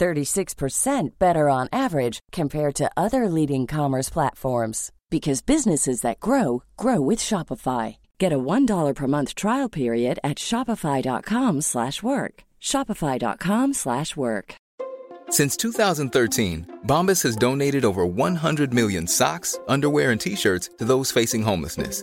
36% better on average compared to other leading commerce platforms because businesses that grow grow with Shopify. Get a $1 per month trial period at shopify.com/work. shopify.com/work. Since 2013, Bombas has donated over 100 million socks, underwear, and t-shirts to those facing homelessness.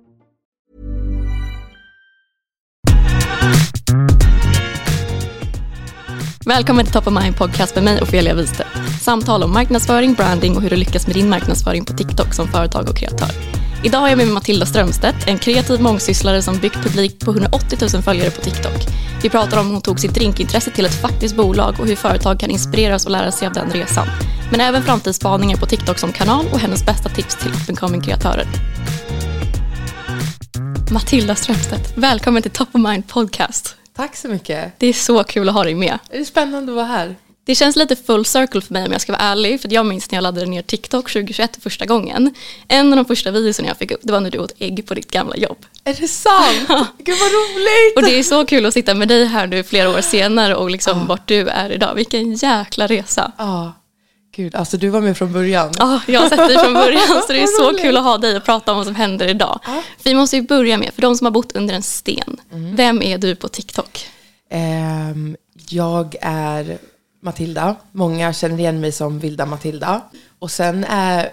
Välkommen till Top of Mind podcast med mig Ofelia Wistedt. Samtal om marknadsföring, branding och hur du lyckas med din marknadsföring på TikTok som företag och kreatör. Idag har jag med mig Matilda Strömstedt, en kreativ mångsysslare som byggt publik på 180 000 följare på TikTok. Vi pratar om hur hon tog sitt drinkintresse till ett faktiskt bolag och hur företag kan inspireras och lära sig av den resan. Men även framtidsspaningar på TikTok som kanal och hennes bästa tips till up and coming kreatörer. Matilda Strömstedt, välkommen till Top of Mind podcast. Tack så mycket. Det är så kul att ha dig med. Det är spännande att vara här. Det känns lite full circle för mig om jag ska vara ärlig. För jag minns när jag laddade ner TikTok 2021 första gången. En av de första videorna jag fick upp det var när du åt ägg på ditt gamla jobb. Är det sant? Gud vad roligt! Och det är så kul att sitta med dig här nu flera år senare och liksom vart du är idag. Vilken jäkla resa. Ja, gud alltså du var med från början. Ja, jag har sett dig från början så det är så kul att ha dig och prata om vad som händer idag. Ja. Vi måste ju börja med, för de som har bott under en sten. Vem är du på TikTok? Ehm, jag är Matilda. Många känner igen mig som Vilda Matilda. Och sen, är,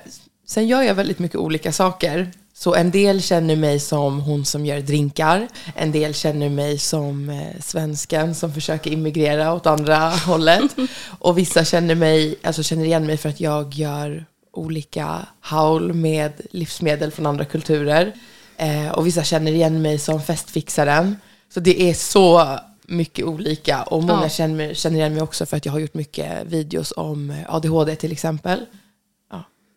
sen gör jag väldigt mycket olika saker. Så en del känner mig som hon som gör drinkar. En del känner mig som eh, svensken som försöker immigrera åt andra hållet. Och vissa känner, mig, alltså känner igen mig för att jag gör olika haul med livsmedel från andra kulturer. Eh, och vissa känner igen mig som festfixaren. Så det är så mycket olika. Och många Ja. känner, känner igen mig också för att jag har gjort mycket videos om eh, ADHD till exempel.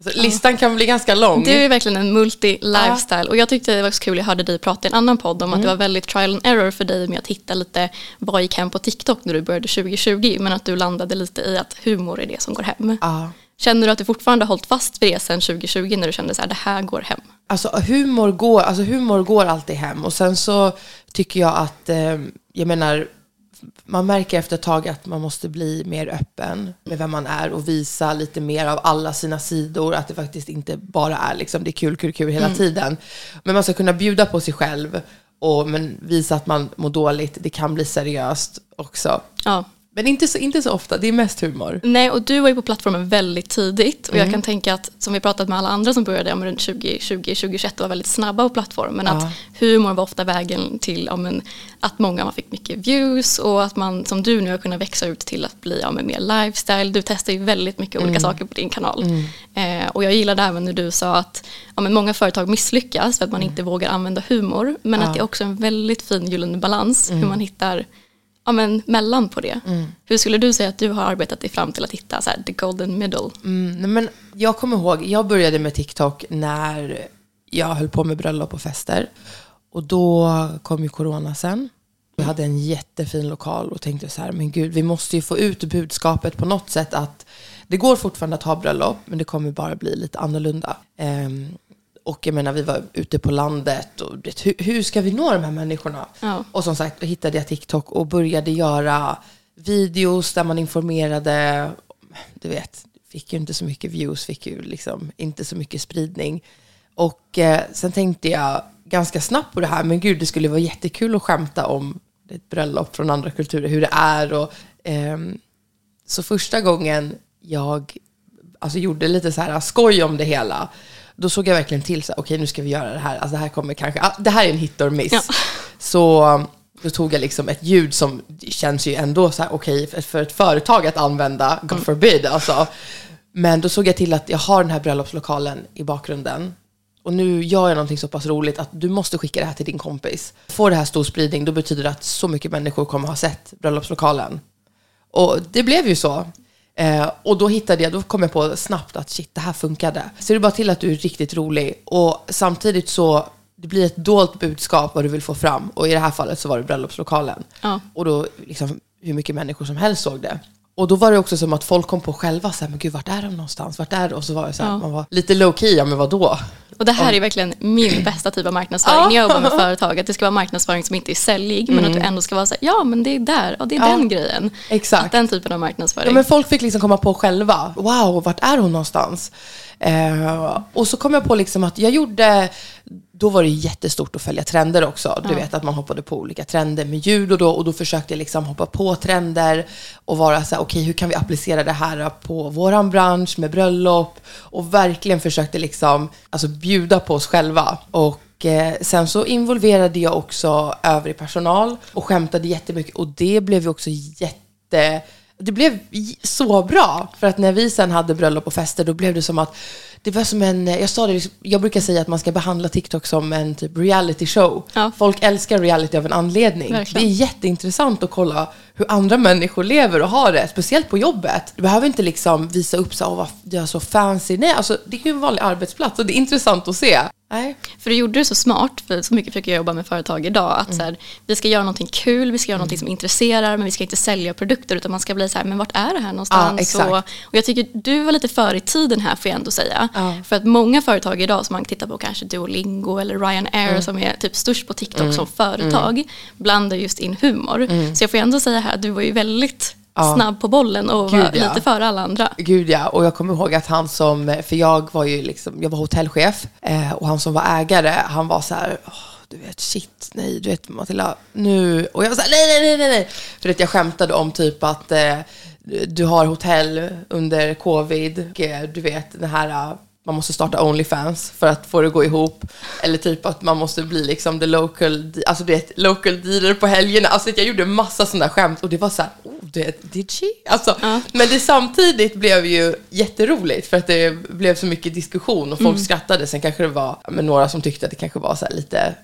Ja. Så listan kan bli ganska lång. Du är verkligen en multi-lifestyle och jag tyckte det var så kul, jag hörde dig prata i en annan podd om att det var väldigt trial and error för dig med att hitta lite vad gick hem på TikTok när du började 2020 men att du landade lite i att humor är det som går hem. Känner du att du fortfarande har hållit fast vid det sen 2020 när du kände så här, det här går hem? Alltså humor, går, alltså humor går alltid hem. Och sen så tycker jag att, eh, jag menar, man märker efter ett tag att man måste bli mer öppen med vem man är och visa lite mer av alla sina sidor. Att det faktiskt inte bara är liksom, det är kul, kul, kul hela tiden. Men man ska kunna bjuda på sig själv och men visa att man mår dåligt. Det kan bli seriöst också. Ja. Men inte så, inte så ofta, det är mest humor. Nej, och du var ju på plattformen väldigt tidigt och Mm. jag kan tänka att som vi pratat med alla andra som började ja, runt 2020, 2021 och var väldigt snabba på plattformen att Ja. humor var ofta vägen till ja, men, att många man fick mycket views och att man som du nu har kunnat växa ut till att bli ja, men, mer lifestyle. Du testar ju väldigt mycket olika Mm. saker på din kanal. Eh, och jag gillade även när du sa att ja, men många företag misslyckas för att man inte vågar använda humor men att det är också en väldigt fin gyllene balans hur man hittar ja, men, mellan på det. Hur skulle du säga att du har arbetat dig fram till att hitta så här, the golden middle? Mm, men jag kommer ihåg, jag började med TikTok när jag höll på med bröllop och fester. Och då kom ju corona sen. Jag hade en jättefin lokal och tänkte så här, men gud, vi måste ju få ut budskapet på något sätt att det går fortfarande att ha bröllop, men det kommer bara bli lite annorlunda. Ehm, Och jag menar, vi var ute på landet och det, hur, hur ska vi nå de här människorna? Ja. Och som sagt, hittade jag TikTok och började göra videos där man informerade. Du vet, fick ju inte så mycket views, fick ju liksom inte så mycket spridning. Och eh, sen tänkte jag ganska snabbt på det här, men gud, det skulle vara jättekul att skämta om ett bröllop från andra kulturer, hur det är. Och, ehm, så första gången jag alltså, gjorde lite så här skoj om det hela, då såg jag verkligen till så okej nu ska vi göra det här. Alltså det här kommer kanske, ah, det här är en hit or miss. Ja. Så då tog jag liksom ett ljud som känns ju ändå så här okej för- för ett företag att använda, God forbid alltså. Men då såg jag till att jag har den här bröllopslokalen i bakgrunden. Och nu gör jag någonting så pass roligt att du måste skicka det här till din kompis. Får det här stor spridning, då betyder det att så mycket människor kommer ha sett bröllopslokalen. Och det blev ju så. Eh, och då hittade jag, då kom jag på snabbt att shit, det här funkade. Så det är bara till att du är riktigt rolig. Och samtidigt så, det blir ett dolt budskap vad du vill få fram. Och i det här fallet så var det bröllopslokalen. Ja. Och då, liksom, hur mycket människor som helst såg det. Och då var det också som att folk kom på själva, så här, men gud, vart är de någonstans? Vart är det? Och så var det så här, Ja. man var lite low key, ja men vadå? Och det här är verkligen min bästa typ av marknadsföring när jag jobbar med företag. Att det ska vara marknadsföring som inte är säljig, men att du ändå ska vara så här, ja men det är där, och det är Mm. Den grejen. exakt. Att den typen av marknadsföring. Ja, men folk fick liksom komma på själva. Wow, vart är hon någonstans? Eh, och så kom jag på liksom att jag gjorde, då var det jättestort att följa trender också. Du vet att man hoppade på olika trender med ljud och då, och då försökte jag liksom hoppa på trender och vara så här, okej hur kan vi applicera det här på våran bransch med bröllop? Och verkligen försökte liksom, alltså bjuda på oss själva. Och eh, sen så involverade jag också övrig personal och skämtade jättemycket och det blev ju också jätte det blev så bra. För att när vi sen hade bröllop och fester, då blev det som att det var som en, jag sa det, jag brukar säga att man ska behandla TikTok som en typ reality show. Ja. Folk älskar reality av en anledning. Verkligen. Det är jätteintressant att kolla hur andra människor lever och har det, speciellt på jobbet. Du behöver inte liksom visa upp så, åh vad du är så fancy. Nej, alltså det är ju en vanlig arbetsplats och det är intressant att se. Nej. För du gjorde det så smart, för så mycket försöker jag jobba med företag idag, att så här, vi ska göra någonting kul, vi ska göra någonting som intresserar, men vi ska inte sälja produkter, utan man ska bli så här, men vart är det här någonstans? exakt. och, och jag tycker du var lite före i tiden här, får jag ändå säga. Ja. För att många företag idag, som man tittar på kanske Duolingo eller Ryanair, Mm. som är typ störst på TikTok som företag, blandar just in humor. Så jag får ändå säga här, att du var ju väldigt Mm. Ja. snabb på bollen och Gud, var ja. lite före alla andra. Gud ja, och jag kommer ihåg att han som, för jag var ju liksom, jag var hotellchef eh, och han som var ägare, han var så här, "Åh, du vet shit, nej, du vet Matilda, nu, och jag var så här, nej, nej, nej, nej. För att jag skämtade om typ att eh, du har hotell under covid, och, eh, du vet den här, man måste starta Onlyfans för att få det att gå ihop. Eller typ att man måste bli liksom the local, alltså du vet, local dealer på helgerna. Alltså jag gjorde massa sådana skämt och det var så här, oh, det, did she? Alltså, Men det samtidigt blev ju jätteroligt för att det blev så mycket diskussion och folk skrattade. Sen kanske det var ja, men några som tyckte att det kanske var så här lite,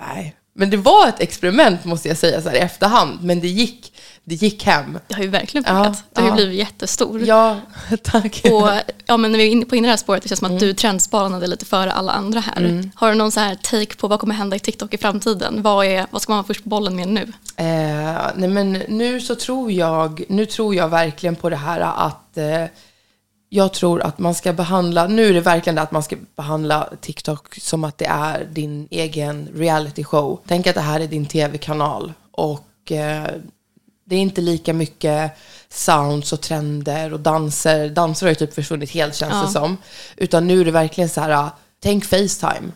nej. Men det var ett experiment måste jag säga så här i efterhand. Men det gick, det gick hem. Det har ju verkligen Ja, funkat. Du har ju ja. blivit jättestor. Ja, tack. Och, ja, men när vi är inne på inne det här spåret, det känns som att du trendspanade lite före alla andra här. Har du någon så här take på vad kommer hända i TikTok i framtiden? Vad, är, vad ska man vara först på bollen med nu? Eh, nej men nu så tror jag, nu tror jag verkligen på det här att eh, jag tror att man ska behandla, nu är det verkligen det att man ska behandla TikTok som att det är din egen reality show. Tänk att det här är din tv-kanal och eh, det är inte lika mycket sounds och trender och danser. Danser har ju typ försvunnit helt känns Ja. det som. Utan nu är det verkligen så här, tänk Facetime.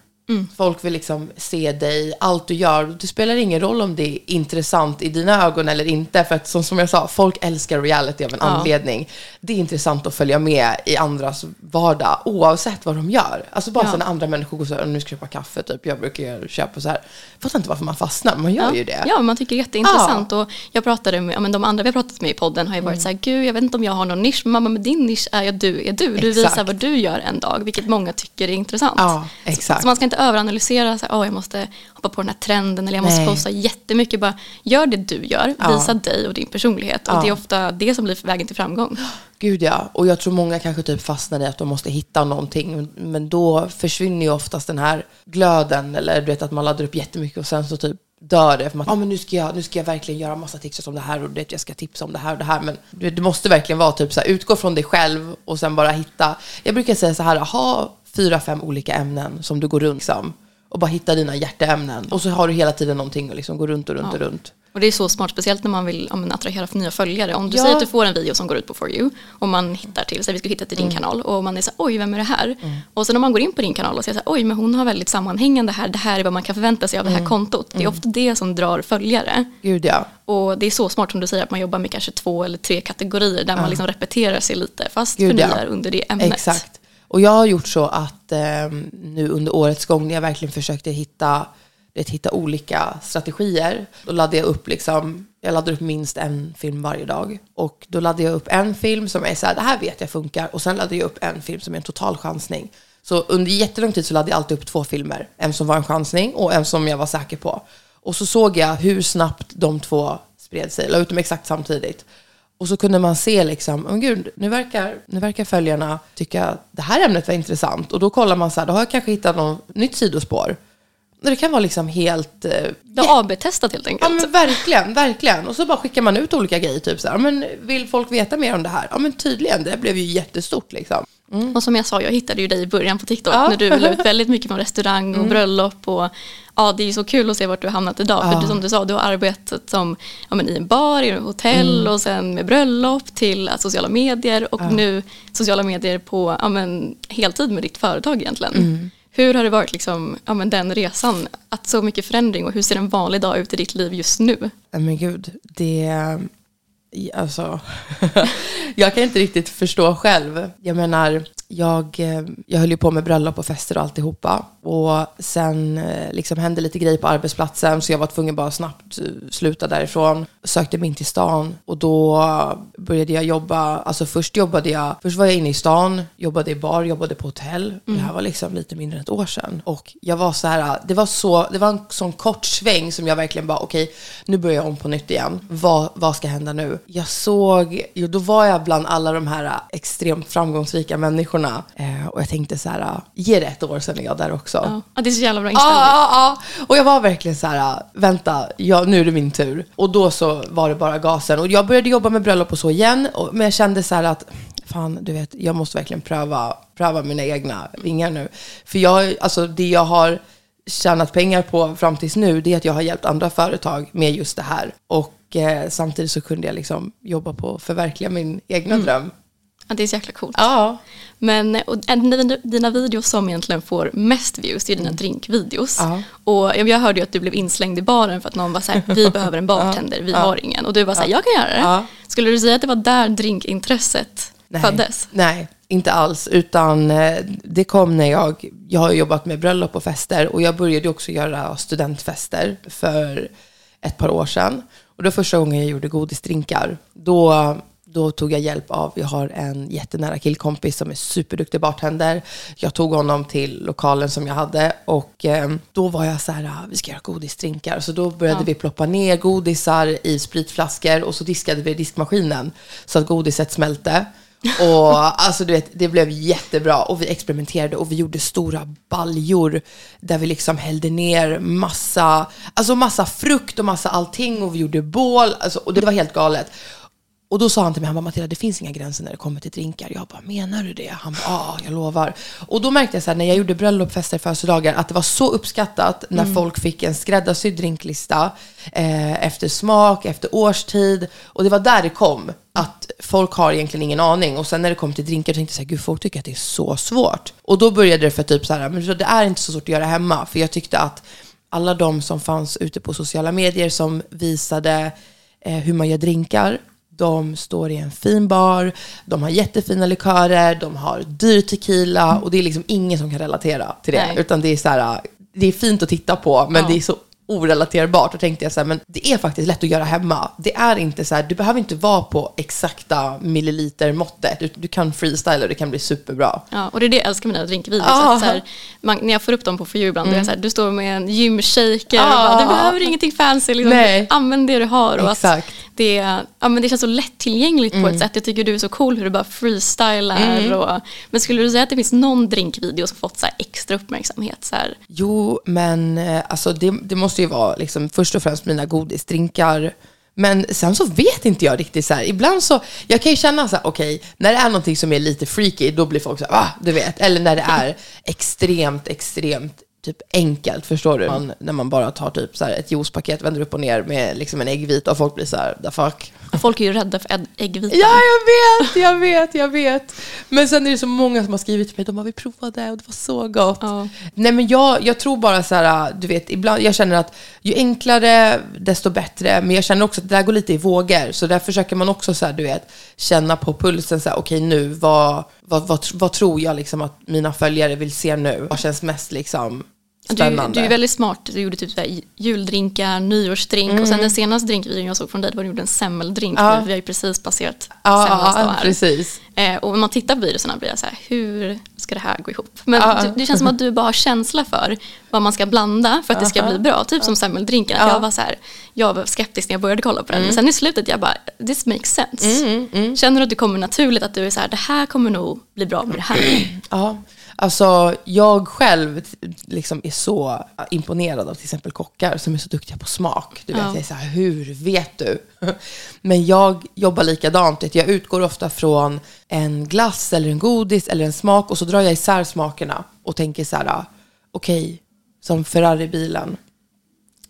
Folk vill liksom se dig, allt du gör. Det spelar ingen roll om det är intressant i dina ögon eller inte. För att som, som jag sa, folk älskar reality av en Ja. anledning. Det är intressant att följa med i andras vardag oavsett vad de gör. Alltså bara Ja. så när andra människor går så här, nu ska jag köpa kaffe, typ. Jag brukar köpa så här. Jag fattar inte varför man fastnar, man gör Ja, ju det. ja, man tycker det är jätteintressant. Och jag pratade med, ja, men de andra vi har pratat med i podden har ju varit så här, gud jag vet inte om jag har någon nisch, men mamma men din nisch är att du är du. Du visar Exakt. vad du gör en dag, vilket många tycker är intressant. Ja, exakt. Så man ska inte överanalysera, så här, oh, jag måste hoppa på den här trenden eller jag måste Nej. posta jättemycket. Bara, gör det du gör, Ja. visa dig och din personlighet. Ja. Och det är ofta det som blir vägen till framgång. Gud ja, och jag tror många kanske typ fastnar i att de måste hitta någonting. Men då försvinner ju oftast den här glöden. Eller du vet att man laddar upp jättemycket och sen så typ dör det. För att, ah, men nu, ska jag, nu ska jag verkligen göra massa tips om det här och det, jag ska tipsa om det här och det här. Men det, det måste verkligen vara typ så här, utgå från dig själv och sen bara hitta. Jag brukar säga så här, ha fyra, fem olika ämnen som du går runt liksom, och bara hitta dina hjärteämnen. Och så har du hela tiden någonting att liksom gå runt och runt och runt. Och det är så smart, speciellt när man vill ja, men, attrahera för nya följare. Om du Ja. säger att du får en video som går ut på For You och man hittar till, så vi ska hitta till din Mm. kanal och man är så här, oj vem är det här? Och sen om man går in på din kanal och säger så här, oj men hon har väldigt sammanhängande här, det här är vad man kan förvänta sig av det Mm. här kontot. Det är ofta det som drar följare. Gud ja. Och det är så smart som du säger att man jobbar med kanske två eller tre kategorier där man liksom repeterar sig lite fast Gud, ja. förnyar under det ämnet. Exakt. Och jag har gjort så att eh, nu under årets gång när jag verkligen försökte hitta, vet, hitta olika strategier, då laddade jag upp liksom, jag laddade upp minst en film varje dag. Och då laddade jag upp en film som är så här, det här vet jag funkar. Och sen laddade jag upp en film som är en total chansning. Så under jättelång tid så laddade jag alltid upp två filmer. En som var en chansning och en som jag var säker på. Och så såg jag hur snabbt de två spred sig. Jag la ut dem exakt samtidigt. Och så kunde man se liksom, oh, gud, nu verkar, nu verkar följarna tycka att det här ämnet var intressant. Och då kollar man så här, då har jag kanske hittat något nytt sidospår. Det kan vara liksom helt... eh, Du har AB-testat helt Ja enkelt. men verkligen, verkligen. Och så bara skickar man ut olika grejer, typ så här, men vill folk veta mer om det här? Ja men tydligen, det blev ju jättestort liksom. Och som jag sa, jag hittade ju dig i början på TikTok Ja. när du la ut väldigt mycket från restaurang och bröllop. Och, ja, det är ju så kul att se vart du har hamnat idag. För du, som du sa, du har arbetat som, ja, men i en bar, i ett hotell och sen med bröllop till sociala medier och nu sociala medier på ja, men, heltid med ditt företag egentligen. Hur har det varit liksom, ja, men, den resan? Att så mycket förändring och hur ser en vanlig dag ut i ditt liv just nu? Men gud, det... Alltså, jag kan inte riktigt förstå själv. Jag menar, jag, eh, jag höll ju på med bröllop och fester och alltihopa. Och sen eh, liksom hände lite grejer på arbetsplatsen så jag var tvungen bara snabbt eh, sluta därifrån. Sökte mig in till stan och då började jag jobba. Alltså först jobbade jag, först var jag inne i stan, jobbade i bar, jobbade på hotell. Det här var liksom lite mindre än ett år sedan. Och jag var så här, det var så, det var en sån kort sväng som jag verkligen bara, okej, nu börjar jag om på nytt igen. Vad, vad ska hända nu? Jag såg, jo, då var jag bland alla de här extremt framgångsrika människorna. Eh, och jag tänkte så här, ge det ett år sen är jag där också. Ja. Ja, det är så jävla bra Ja, inställning. ja, ja. Och jag var verkligen så här, vänta, ja, nu är det min tur. Och då så var det bara gasen. Och jag började jobba med bröllop och så igen. Och, men jag kände så här att, fan, du vet, jag måste verkligen pröva, pröva mina egna vingar nu. För jag, alltså det jag har tjänat pengar på fram tills nu, det är att jag har hjälpt andra företag med just det här. Och eh, samtidigt så kunde jag liksom jobba på att förverkliga min egna dröm. Ja, det är så jäkla coolt. Ja. Men och en av dina- videos som egentligen får mest views det är dina drinkvideos. Ja. Och jag hörde ju att du blev inslängd i baren för att någon var så här, vi behöver en bartender, vi har ingen. Och du var så här, jag kan göra det. Ja. Skulle du säga att det var där drinkintresset Nej. föddes? Nej, inte alls. Utan eh, det kom när jag, jag har jobbat med bröllop och fester och jag började också göra studentfester för ett par år sedan. Och var första gången jag gjorde godisdrinkar. Då, då tog jag hjälp av, jag har en jättenära killkompis som är superduktig bartender. Jag tog honom till lokalen som jag hade och eh, då var jag så här, ah, vi ska göra godisdrinkar. Så då började vi ploppa ner godisar i spritflaskor och så diskade vi diskmaskinen så att godiset smälte. Och alltså du vet, det blev jättebra och vi experimenterade och vi gjorde stora baljor där vi liksom hällde ner massa, alltså massa frukt och massa allting och vi gjorde bål alltså, och det var helt galet. Och då sa han till mig, han bara Matilda det finns inga gränser när det kommer till drinkar. Jag bara, menar du det? Han bara, ja, jag lovar. Och då märkte jag så här, när jag gjorde bröllop, fester, födelsedagar, att det var så uppskattat när folk fick en skräddarsydd drinklista eh, efter smak, efter årstid. Och det var där det kom, att folk har egentligen ingen aning. Och sen när det kom till drinkar tänkte jag så här, gud folk tycker att det är så svårt. Och då började det för typ så här, men det är inte så svårt att göra hemma. För jag tyckte att alla de som fanns ute på sociala medier som visade eh, hur man gör drinkar, de står i en fin bar, de har jättefina likörer, de har dyr tequila och det är liksom ingen som kan relatera till det. Nej. Utan det är så här, det är fint att titta på men Ja. det är så orelaterbart. Då tänkte jag så här, men det är faktiskt lätt att göra hemma. Det är inte så här, du behöver inte vara på exakta millilitermåttet. Du, du kan freestyla och det kan bli superbra. Ja, och det är det jag älskar med dina drinkvideos. Så här, man, när jag får upp dem på For You ibland, jag så här, du står med en gymshaker och bara, du behöver ingenting fancy, liksom, Nej. använd det du har. Och Exakt. det, ja, men det känns så lättillgängligt på ett sätt. Jag tycker du är så cool hur du bara freestylar. Och, men skulle du säga att det finns någon drinkvideo som fått så extra uppmärksamhet? Så? Jo, men eh, alltså det, det måste måste ju vara liksom först och främst mina godisdrinkar. Men sen så vet inte jag riktigt så här. Ibland så, jag kan ju känna så här, okej, när det är någonting som är lite freaky, då blir folk så här, ah, du vet. Eller när det är extremt, extremt typ enkelt, förstår du? Man, när man bara tar typ så här ett juicepaket, vänder upp och ner med liksom en äggvita och folk blir så här, the fuck. Folk är ju rädda för ägg- äggvitan. Ja, jag vet, jag vet, jag vet. Men sen är det så många som har skrivit till mig, de har vi provade och det var så gott. Ja. Nej men jag, jag tror bara så här, du vet, ibland, jag känner att ju enklare desto bättre. Men jag känner också att det där går lite i vågor. Så där försöker man också så här, du vet, känna på pulsen så här, okej nu, vad, vad, vad, vad tror jag liksom att mina följare vill se nu? Vad känns mest liksom spännande? du är väldigt smart. Du gjorde typ juldrinkar, nyårsdrink och sen den senaste drinkvideon jag såg från dig, var du gjorde en semmeldrink. Mm. Ja. nu. Vi har ju precis passerat ja, här. precis. Eh, och när man tittar på videorna blir jag så här, hur ska det här gå ihop? Men Ja. du, det känns som att du bara har känsla för vad man ska blanda för att det ska bli bra. Typ som semmeldrinken. Mm. Jag var så här, jag var skeptisk när jag började kolla på den. Men sen i slutet jag bara, this makes sense. Känner du att det kommer naturligt att du är så här, det här kommer nog bli bra med det här? Ja, alltså jag själv liksom är så imponerad av till exempel kockar som är så duktiga på smak. Du vet, Ja. jag är så här, hur vet du? Men jag jobbar likadant. Jag utgår ofta från en glass eller en godis eller en smak och så drar jag isär smakerna och tänker så här, okej, som Ferrari-bilen.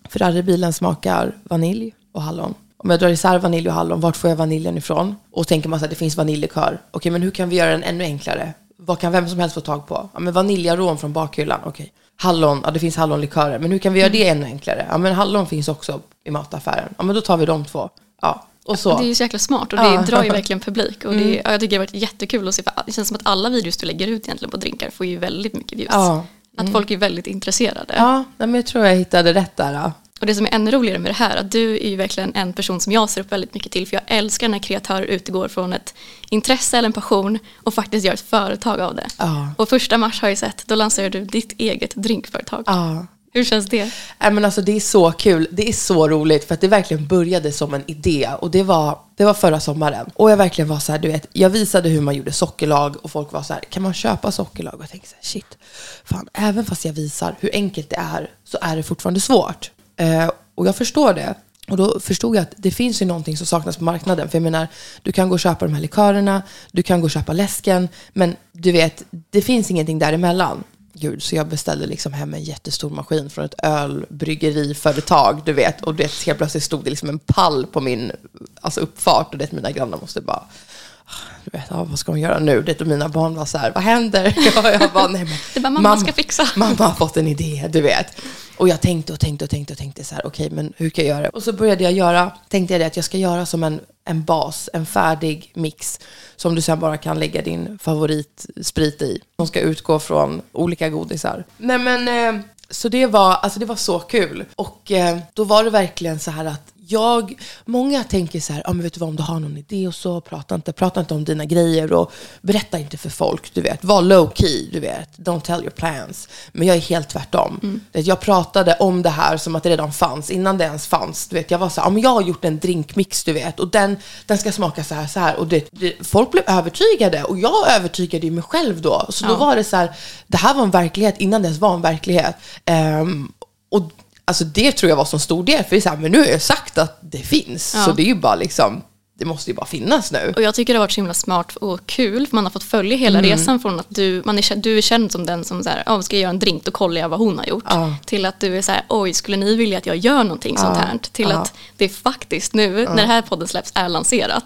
Ferrari-bilen smakar vanilj och hallon. Om jag drar isär vanilj och hallon, vart får jag vaniljen ifrån? Och tänker man så att det finns vaniljlikör. Okej, men hur kan vi göra den ännu enklare? Vad kan vem som helst få tag på? Ja, men vaniljarom från bakhyllan, okej. Hallon, ja det finns hallonlikörer. Men hur kan vi göra det ännu enklare? Ja, men hallon finns också i mataffären. Ja, men då tar vi de två. Ja, och så. Det är ju så jäkla smart och det Ja. Mm. drar ju verkligen publik. Och det, ja, jag tycker det har varit jättekul att se, för det känns som att alla videos du lägger ut egentligen på drinkar får ju väldigt mycket views. Ja. Att folk är väldigt intresserade. Ja, men jag tror jag hittade rätt där. Och det som är ännu roligare med det här, att du är ju verkligen en person som jag ser upp väldigt mycket till. För jag älskar när kreatörer utgår från ett intresse eller en passion och faktiskt gör ett företag av det. Ja. Och första mars har jag sett, då lanserar du ditt eget drinkföretag. Ja. Hur känns det? Nej, men alltså, det är så kul. Det är så roligt för att det verkligen började som en idé och det var, det var förra sommaren. Och jag verkligen var så här, du vet, jag visade hur man gjorde sockerlag och folk var så här, kan man köpa sockerlag? Och jag tänkte så här, shit, fan, även fast jag visar hur enkelt det är så är det fortfarande svårt. Eh, och jag förstår det. Och då förstod jag att det finns ju någonting som saknas på marknaden. För jag menar, du kan gå och köpa de här likörerna, du kan gå och köpa läsken, men du vet, det finns ingenting däremellan. Gud, så jag beställde liksom hem en jättestor maskin från ett ölbryggeriföretag, du vet. Och det helt plötsligt stod det liksom en pall på min alltså uppfart och det mina grannar måste bara du vet, ja, vad ska hon göra nu? Det, och mina barn var så här, vad händer? Ja, jag bara, nej, men, Det bara, mamma ska fixa. Mamma har fått en idé, du vet. Och jag tänkte och tänkte och tänkte och tänkte så här, okej, men hur kan jag göra? Och så började jag göra, tänkte jag det att jag ska göra som en, en bas, en färdig mix som du sen bara kan lägga din favoritsprit i. Som ska utgå från olika godisar. Nej men, eh, så det var, alltså det var så kul. Och eh, då var det verkligen så här att jag, många tänker så här, ah, men vet du vad, om du har någon idé och så, prata inte, prata inte om dina grejer och berätta inte för folk, du vet. Var low key, du vet. Don't tell your plans. Men jag är helt tvärtom. Det, Jag pratade om det här som att det redan fanns, innan det ens fanns. Du vet, jag var så här, ah, men jag har gjort en drinkmix, du vet, och den, den ska smaka så här, så här. Och det, det, folk blev övertygade och jag övertygade ju mig själv då. Så då var det så här, det här var en verklighet innan det ens var en verklighet. Ehm, och Alltså det tror jag var så stor del, för det är så här, men nu har jag sagt att det finns, Ja. så det är ju bara liksom, det måste ju bara finnas nu. Och jag tycker det har varit så himla smart och kul för man har fått följa hela Mm. resan från att du, man är, du är känd som den som så här, oh, ska jag göra en drink, då kollar jag vad hon har gjort. Ja. Till att du är så här, oj, skulle ni vilja att jag gör någonting sånt här? Till Ja. att det faktiskt nu, när det här podden släpps, är lanserat.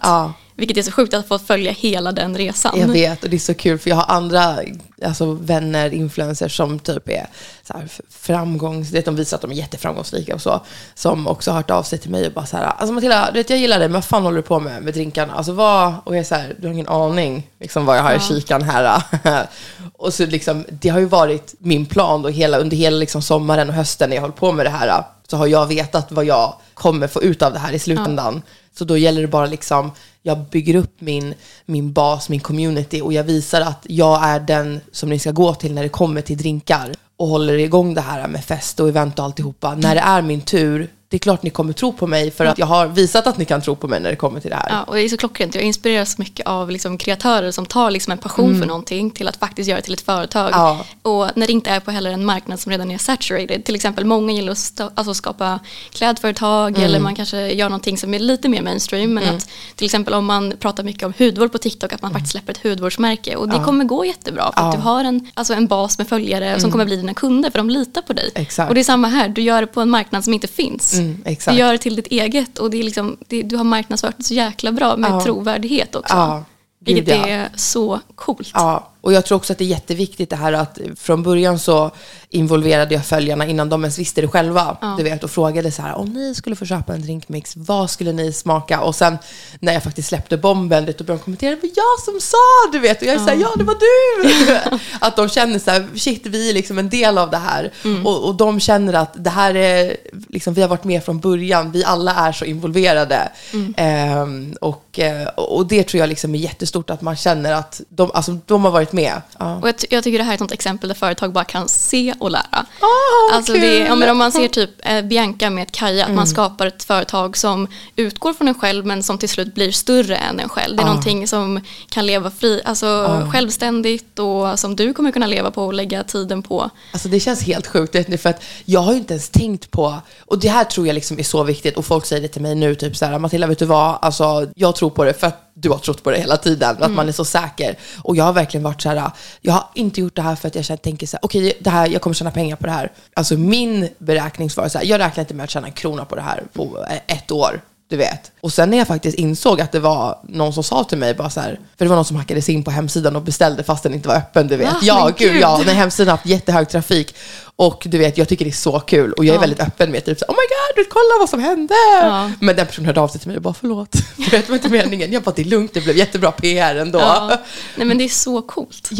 Ja. Vilket är så sjukt att få följa hela den resan. Jag vet, och det är så kul för jag har andra alltså, vänner, influencers som typ är så här, framgångs... Det de visar att de är jätteframgångsrika och så. Som också har hört av sig till mig och bara så här, alltså Matilda, du vet, jag gillar dig, men vad fan håller du på med med drinkarna? Alltså vad... Och jag är så här, du har ingen aning liksom, vad jag har i kikan här. och så liksom, det har ju varit min plan då hela, under hela liksom, sommaren och hösten när jag håller på med det här. Så har jag vetat vad jag kommer få ut av det här i slutändan. Så då gäller det bara liksom, jag bygger upp min, min bas, min community och jag visar att jag är den som ni ska gå till när det kommer till drinkar och håller igång det här med fest och event och alltihopa. När det är min tur det är klart ni kommer tro på mig för att jag har visat att ni kan tro på mig när det kommer till det här. Ja, och det är så klockrent. Jag inspireras mycket av liksom kreatörer som tar liksom en passion för någonting till att faktiskt göra det till ett företag. Mm. Ja. Och när det inte är på heller en marknad som redan är saturated. Till exempel många gillar att alltså skapa klädföretag Mm. eller man kanske gör någonting som är lite mer mainstream. Men att till exempel om man pratar mycket om hudvård på TikTok att man faktiskt släpper ett hudvårdsmärke. Och det kommer gå jättebra för att du har en, alltså en bas med följare som kommer bli dina kunder för de litar på dig. Mm. Exakt. Och det är samma här, du gör det på en marknad som inte finns. Mm. Du gör det till ditt eget och det är liksom, det, du har marknadsfört det så jäkla bra med Ja. trovärdighet också. Ja, gud, Vilket ja. är så coolt. Ja, och jag tror också att det är jätteviktigt det här att från början så involverade jag följarna innan de ens visste det själva. Du vet, och frågade så här, om ni skulle få köpa en drinkmix, vad skulle ni smaka? Och sen när jag faktiskt släppte bomben, då började de kommentera, det var jag som sa, du vet. Och jag är så här, ja det var du! att de känner så här, shit vi är liksom en del av det här. Och, och de känner att det här är, liksom, vi har varit med från början, vi alla är så involverade. Ehm, och, eh, och det tror jag liksom är jättestort, att man känner att de, alltså, de har varit med. Ja. Och jag, jag tycker det här är ett sånt exempel där företag bara kan se och lära. vad alltså det! Mm. ja, om man ser typ eh, Bianca med Kaja, att man skapar ett företag som utgår från en själv men som till slut blir större än en själv. Det är någonting som kan leva fri, alltså självständigt och som du kommer kunna leva på och lägga tiden på. Alltså det känns helt sjukt, vet ni, för att jag har ju inte ens tänkt på, och det här tror jag liksom är så viktigt, och folk säger det till mig nu, typ så här, Matilda vet du vad, alltså jag tror på det för att du har trott på det hela tiden, att man är så säker. Och jag har verkligen varit så här, jag har inte gjort det här för att jag känner, tänker så här, okej, det här, jag kommer tjäna pengar på det här. Alltså min beräkning var så här, jag räknar inte med att tjäna en krona på det här på eh, ett år. Du vet. Och sen när jag faktiskt insåg att det var någon som sa till mig bara så här, för det var någon som hackade sig in på hemsidan och beställde fast den inte var öppen, du vet. Va? Ja, gud gud. ja, när hemsidan har haft jättehög trafik. Och du vet, jag tycker det är så kul och jag är Ja. väldigt öppen med typ så oh my god, du, kolla vad som hände. Ja. Men den personen hörde av sig till mig och bara förlåt. Du vet, det var inte meningen. Jag bara, det är lugnt, det blev jättebra PR ändå. Ja. Ja. Nej men det är så coolt.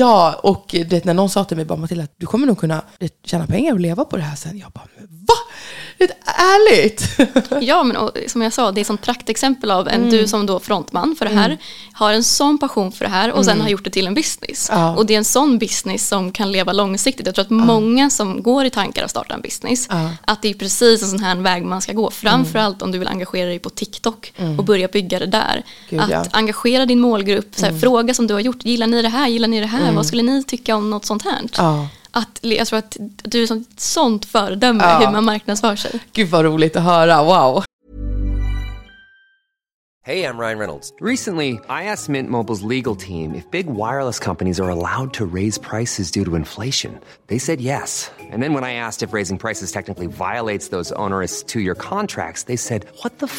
och du vet, när någon sa till mig bara, Matilda, du kommer nog kunna tjäna pengar och leva på det här sen. Jag bara, va? Ärligt. Ja, men och, som jag sa, det är ett sånt praktexempel av en du som då frontman för det här, har en sån passion för det här och sen har gjort det till en business. Ja. Och det är en sån business som kan leva långsiktigt. Jag tror att många som går i tankar att starta en business, Ja. att det är precis en sån här väg man ska gå. Framförallt om du vill engagera dig på TikTok och börja bygga det där. Gud, att ja. engagera din målgrupp, så här, fråga som du har gjort, gillar ni det här, gillar ni det här, vad skulle ni tycka om något sånt här? Att, jag tror att du är ett sånt föredöme Ja. hur man marknadsför sig. Gud vad roligt att höra, wow. Hey, I'm Ryan Reynolds. Recently, I asked Mint Mobile's legal team if big wireless companies are allowed to raise prices due to inflation. They said yes. And then when I asked if raising prices technically violates those onerous two year contracts, they said, What the f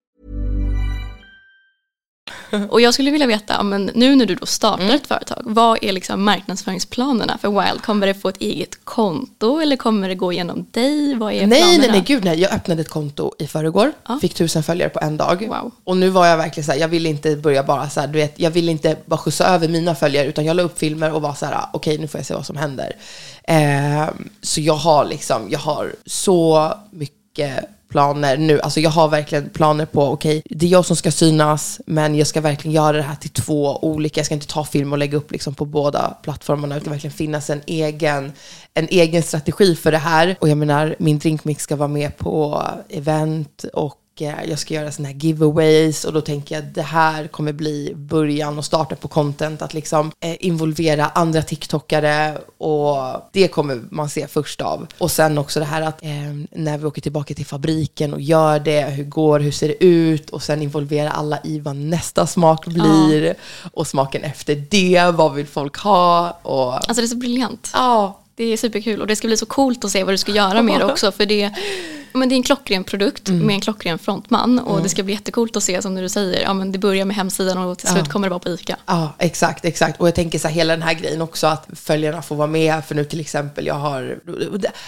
Och jag skulle vilja veta, men nu när du då startar ett företag, vad är liksom marknadsföringsplanerna för Wild? Kommer det få ett eget konto eller kommer det gå genom dig? Vad är Nej, planerna? nej, nej, gud nej. Jag öppnade ett konto i förrgår. Ja. Fick tusen följare på en dag. Wow. Och nu var jag verkligen så här, jag ville inte börja bara så här, du vet, jag ville inte bara skjutsa över mina följare, utan jag la upp filmer och var så här, okej, nu får jag se vad som händer. Eh, så jag har liksom, jag har så mycket planer nu. Alltså jag har verkligen planer på, okej, det är jag som ska synas, men jag ska verkligen göra det här till två olika. Jag ska inte ta film och lägga upp liksom på båda plattformarna, utan verkligen finnas en egen, en egen strategi för det här. Och jag menar, min drinkmix ska vara med på event och jag ska göra såna här giveaways och då tänker jag att det här kommer bli början och starten på content, att liksom eh, involvera andra TikTokare och det kommer man se först av. Och sen också det här att eh, när vi åker tillbaka till fabriken och gör det, hur går hur ser det ut? Och sen involvera alla i vad nästa smak blir och smaken efter det, vad vill folk ha? Och Alltså det är så briljant. ja, Det är superkul och det ska bli så coolt att se vad du ska göra med det också. För det, men det är en klockren produkt Mm. med en klockren frontman. Och det ska bli jättecoolt att se som du säger, ja, men det börjar med hemsidan och till slut Ja. kommer det vara på ICA. Ja, exakt, exakt. Och jag tänker så här, hela den här grejen också, att följarna får vara med. För nu till exempel, jag har...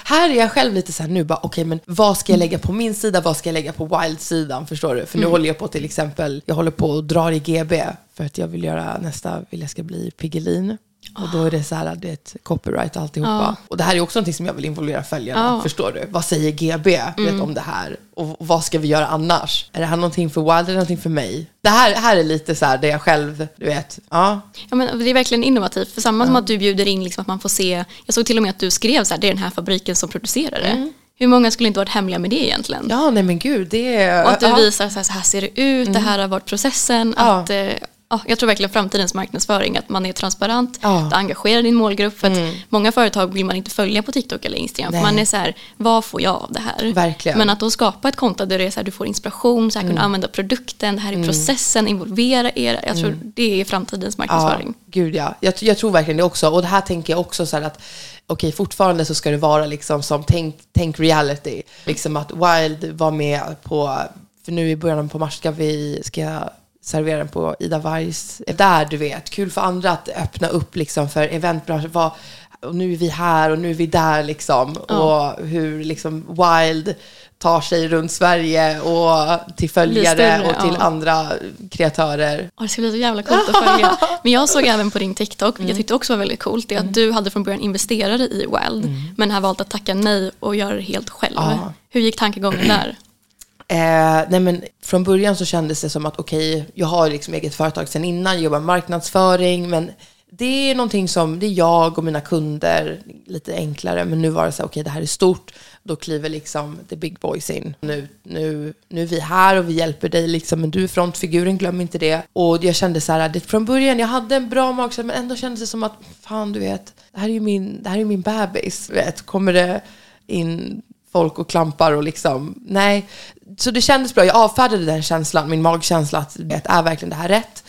Här är jag själv lite så här nu, bara okej, men vad ska jag lägga på min sida? Vad ska jag lägga på Wild-sidan? Förstår du? För nu håller jag på till exempel, jag håller på och drar i GB för att jag vill göra nästa, vill jag ska bli Piggelin. Och då är det så här, det copyright och alltihopa. Och det här är också någonting som jag vill involvera följarna. Ja. Förstår du? Vad säger GB vet, om det här? Och vad ska vi göra annars? Är det här någonting för Wild eller någonting för mig? Det här, här är lite så här det jag själv, du vet, ja. Ja, men det är verkligen innovativt. För samma som att du bjuder in liksom att man får se, jag såg till och med att du skrev så här, det är den här fabriken som producerar det. Hur många skulle inte varit hemliga med det egentligen? Ja, nej men gud, det är... Och att du ja. visar så här, så här ser det ut, det här har varit processen. Ja. Att, eh, ja, jag tror verkligen framtidens marknadsföring, att man är transparent, Ja. att engagera din målgrupp. För att många företag vill man inte följa på TikTok eller Instagram. För man är så här, vad får jag av det här? Verkligen. Men att då skapa ett konto där det är så här, du får inspiration, så här, kunna använda produkten, det här är processen, involvera er. Jag tror det är framtidens marknadsföring. Ja, gud ja. Jag, jag tror verkligen det också. Och det här tänker jag också så här att okej, fortfarande så ska det vara liksom som tänk, tänk reality. Liksom att Wild var med på, för nu i början på mars ska vi, ska servera den på Ida Vargs, där du vet, kul för andra att öppna upp liksom för eventbranschen. Vad, och nu är vi här och nu är vi där liksom. Och hur liksom Wild tar sig runt Sverige och till följare större, och till ja. andra kreatörer. Ja, det ska bli så jävla coolt att följa. Men jag såg även på din TikTok, vilket jag tyckte också var väldigt coolt, det är att du hade från början investerare i Wild, men har valt att tacka nej och göra det helt själv. Ja. Hur gick tankegången där? Eh, nej men från början så kändes det som att okej, jag har liksom eget företag sedan innan, jobbar med marknadsföring, men det är någonting som, det är jag och mina kunder, lite enklare, men nu var det så här, okej det här är stort, då kliver liksom the big boys in. Nu, nu, nu är vi här och vi hjälper dig liksom, men du är frontfiguren, glöm inte det. Och jag kände så här, det, från början, jag hade en bra magkänsla, men ändå kändes det som att, fan du vet, det här är ju min, det här är min bebis, du vet, kommer det in folk och klampar och liksom, nej. Så det kändes bra, jag avfärdade den känslan, min magkänsla att det är verkligen det här rätt.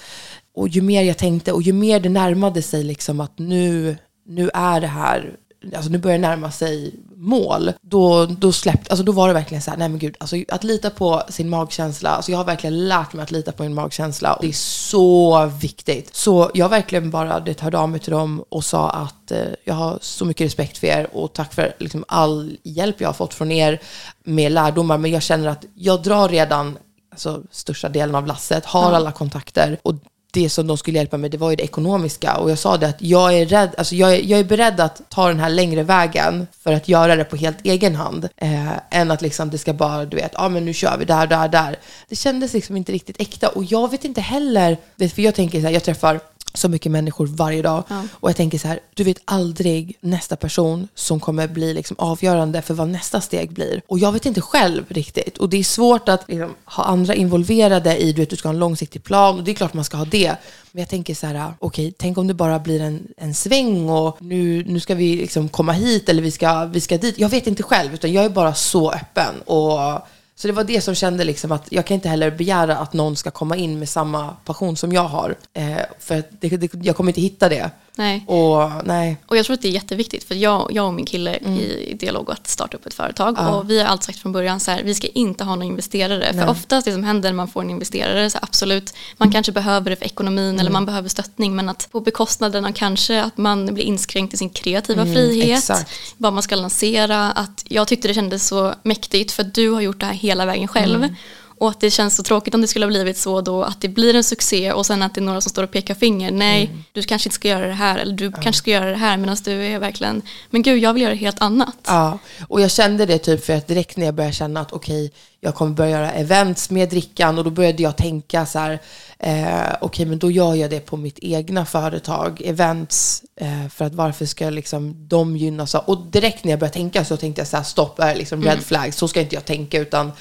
Och ju mer jag tänkte och ju mer det närmade sig liksom att nu, nu är det här, alltså nu börjar det närma sig mål, då, då släppte, alltså då var det verkligen så här, nej men gud, alltså att lita på sin magkänsla, alltså jag har verkligen lärt mig att lita på min magkänsla och det är så viktigt. Så jag verkligen bara det hörde av mig till dem och sa att eh, jag har så mycket respekt för er och tack för liksom, all hjälp jag har fått från er med lärdomar, men jag känner att jag drar redan alltså, största delen av lasset, har alla kontakter och det som de skulle hjälpa mig, det var ju det ekonomiska. Och jag sa det att jag är rädd, alltså jag är, jag är beredd att ta den här längre vägen för att göra det på helt egen hand. Eh, än att liksom det ska bara, du vet, ja ah, men nu kör vi där, där, där. Det kändes liksom inte riktigt äkta. Och jag vet inte heller, för jag tänker så här, jag träffar så mycket människor varje dag. Och jag tänker så här, du vet aldrig nästa person som kommer bli liksom avgörande för vad nästa steg blir. Och jag vet inte själv riktigt. Och det är svårt att liksom, ha andra involverade i, du vet, du ska ha en långsiktig plan. Och det är klart man ska ha det. Men jag tänker så här, okej, tänk om det bara blir en, en sväng och nu, nu ska vi liksom komma hit eller vi ska, vi ska dit. Jag vet inte själv, utan jag är bara så öppen. Och så det var det som kände liksom att jag kan inte heller begära att någon ska komma in med samma passion som jag har. Eh, för det, det, jag kommer inte hitta det. Nej. Och nej. Och jag tror att det är jätteviktigt för jag, jag och min kille Mm. i, dialog att starta upp ett företag och vi har alltid sagt från början så här, vi ska inte ha några investerare. För oftast det som händer när man får en investerare, så här, absolut, man kanske behöver det för ekonomin Mm. eller man behöver stöttning men att på bekostnaden av kanske att man blir inskränkt i sin kreativa frihet, Mm, exakt. vad man ska lansera, att jag tyckte det kändes så mäktigt för du har gjort det här hela vägen själv. Mm. Och att det känns så tråkigt om det skulle ha blivit så då att det blir en succé och sen att det är några som står och pekar finger. Nej, Mm. du kanske inte ska göra det här eller du kanske ska göra det här medan du är verkligen, men gud jag vill göra helt annat. Ja, och jag kände det typ för att direkt när jag började känna att okej, jag kommer börja göra events med drickan och då började jag tänka så här, eh, okej men då gör jag det på mitt egna företag, events, eh, för att varför ska liksom de gynnas av, och direkt när jag började tänka så tänkte jag så här, stopp, är liksom red flag, så ska inte jag tänka utan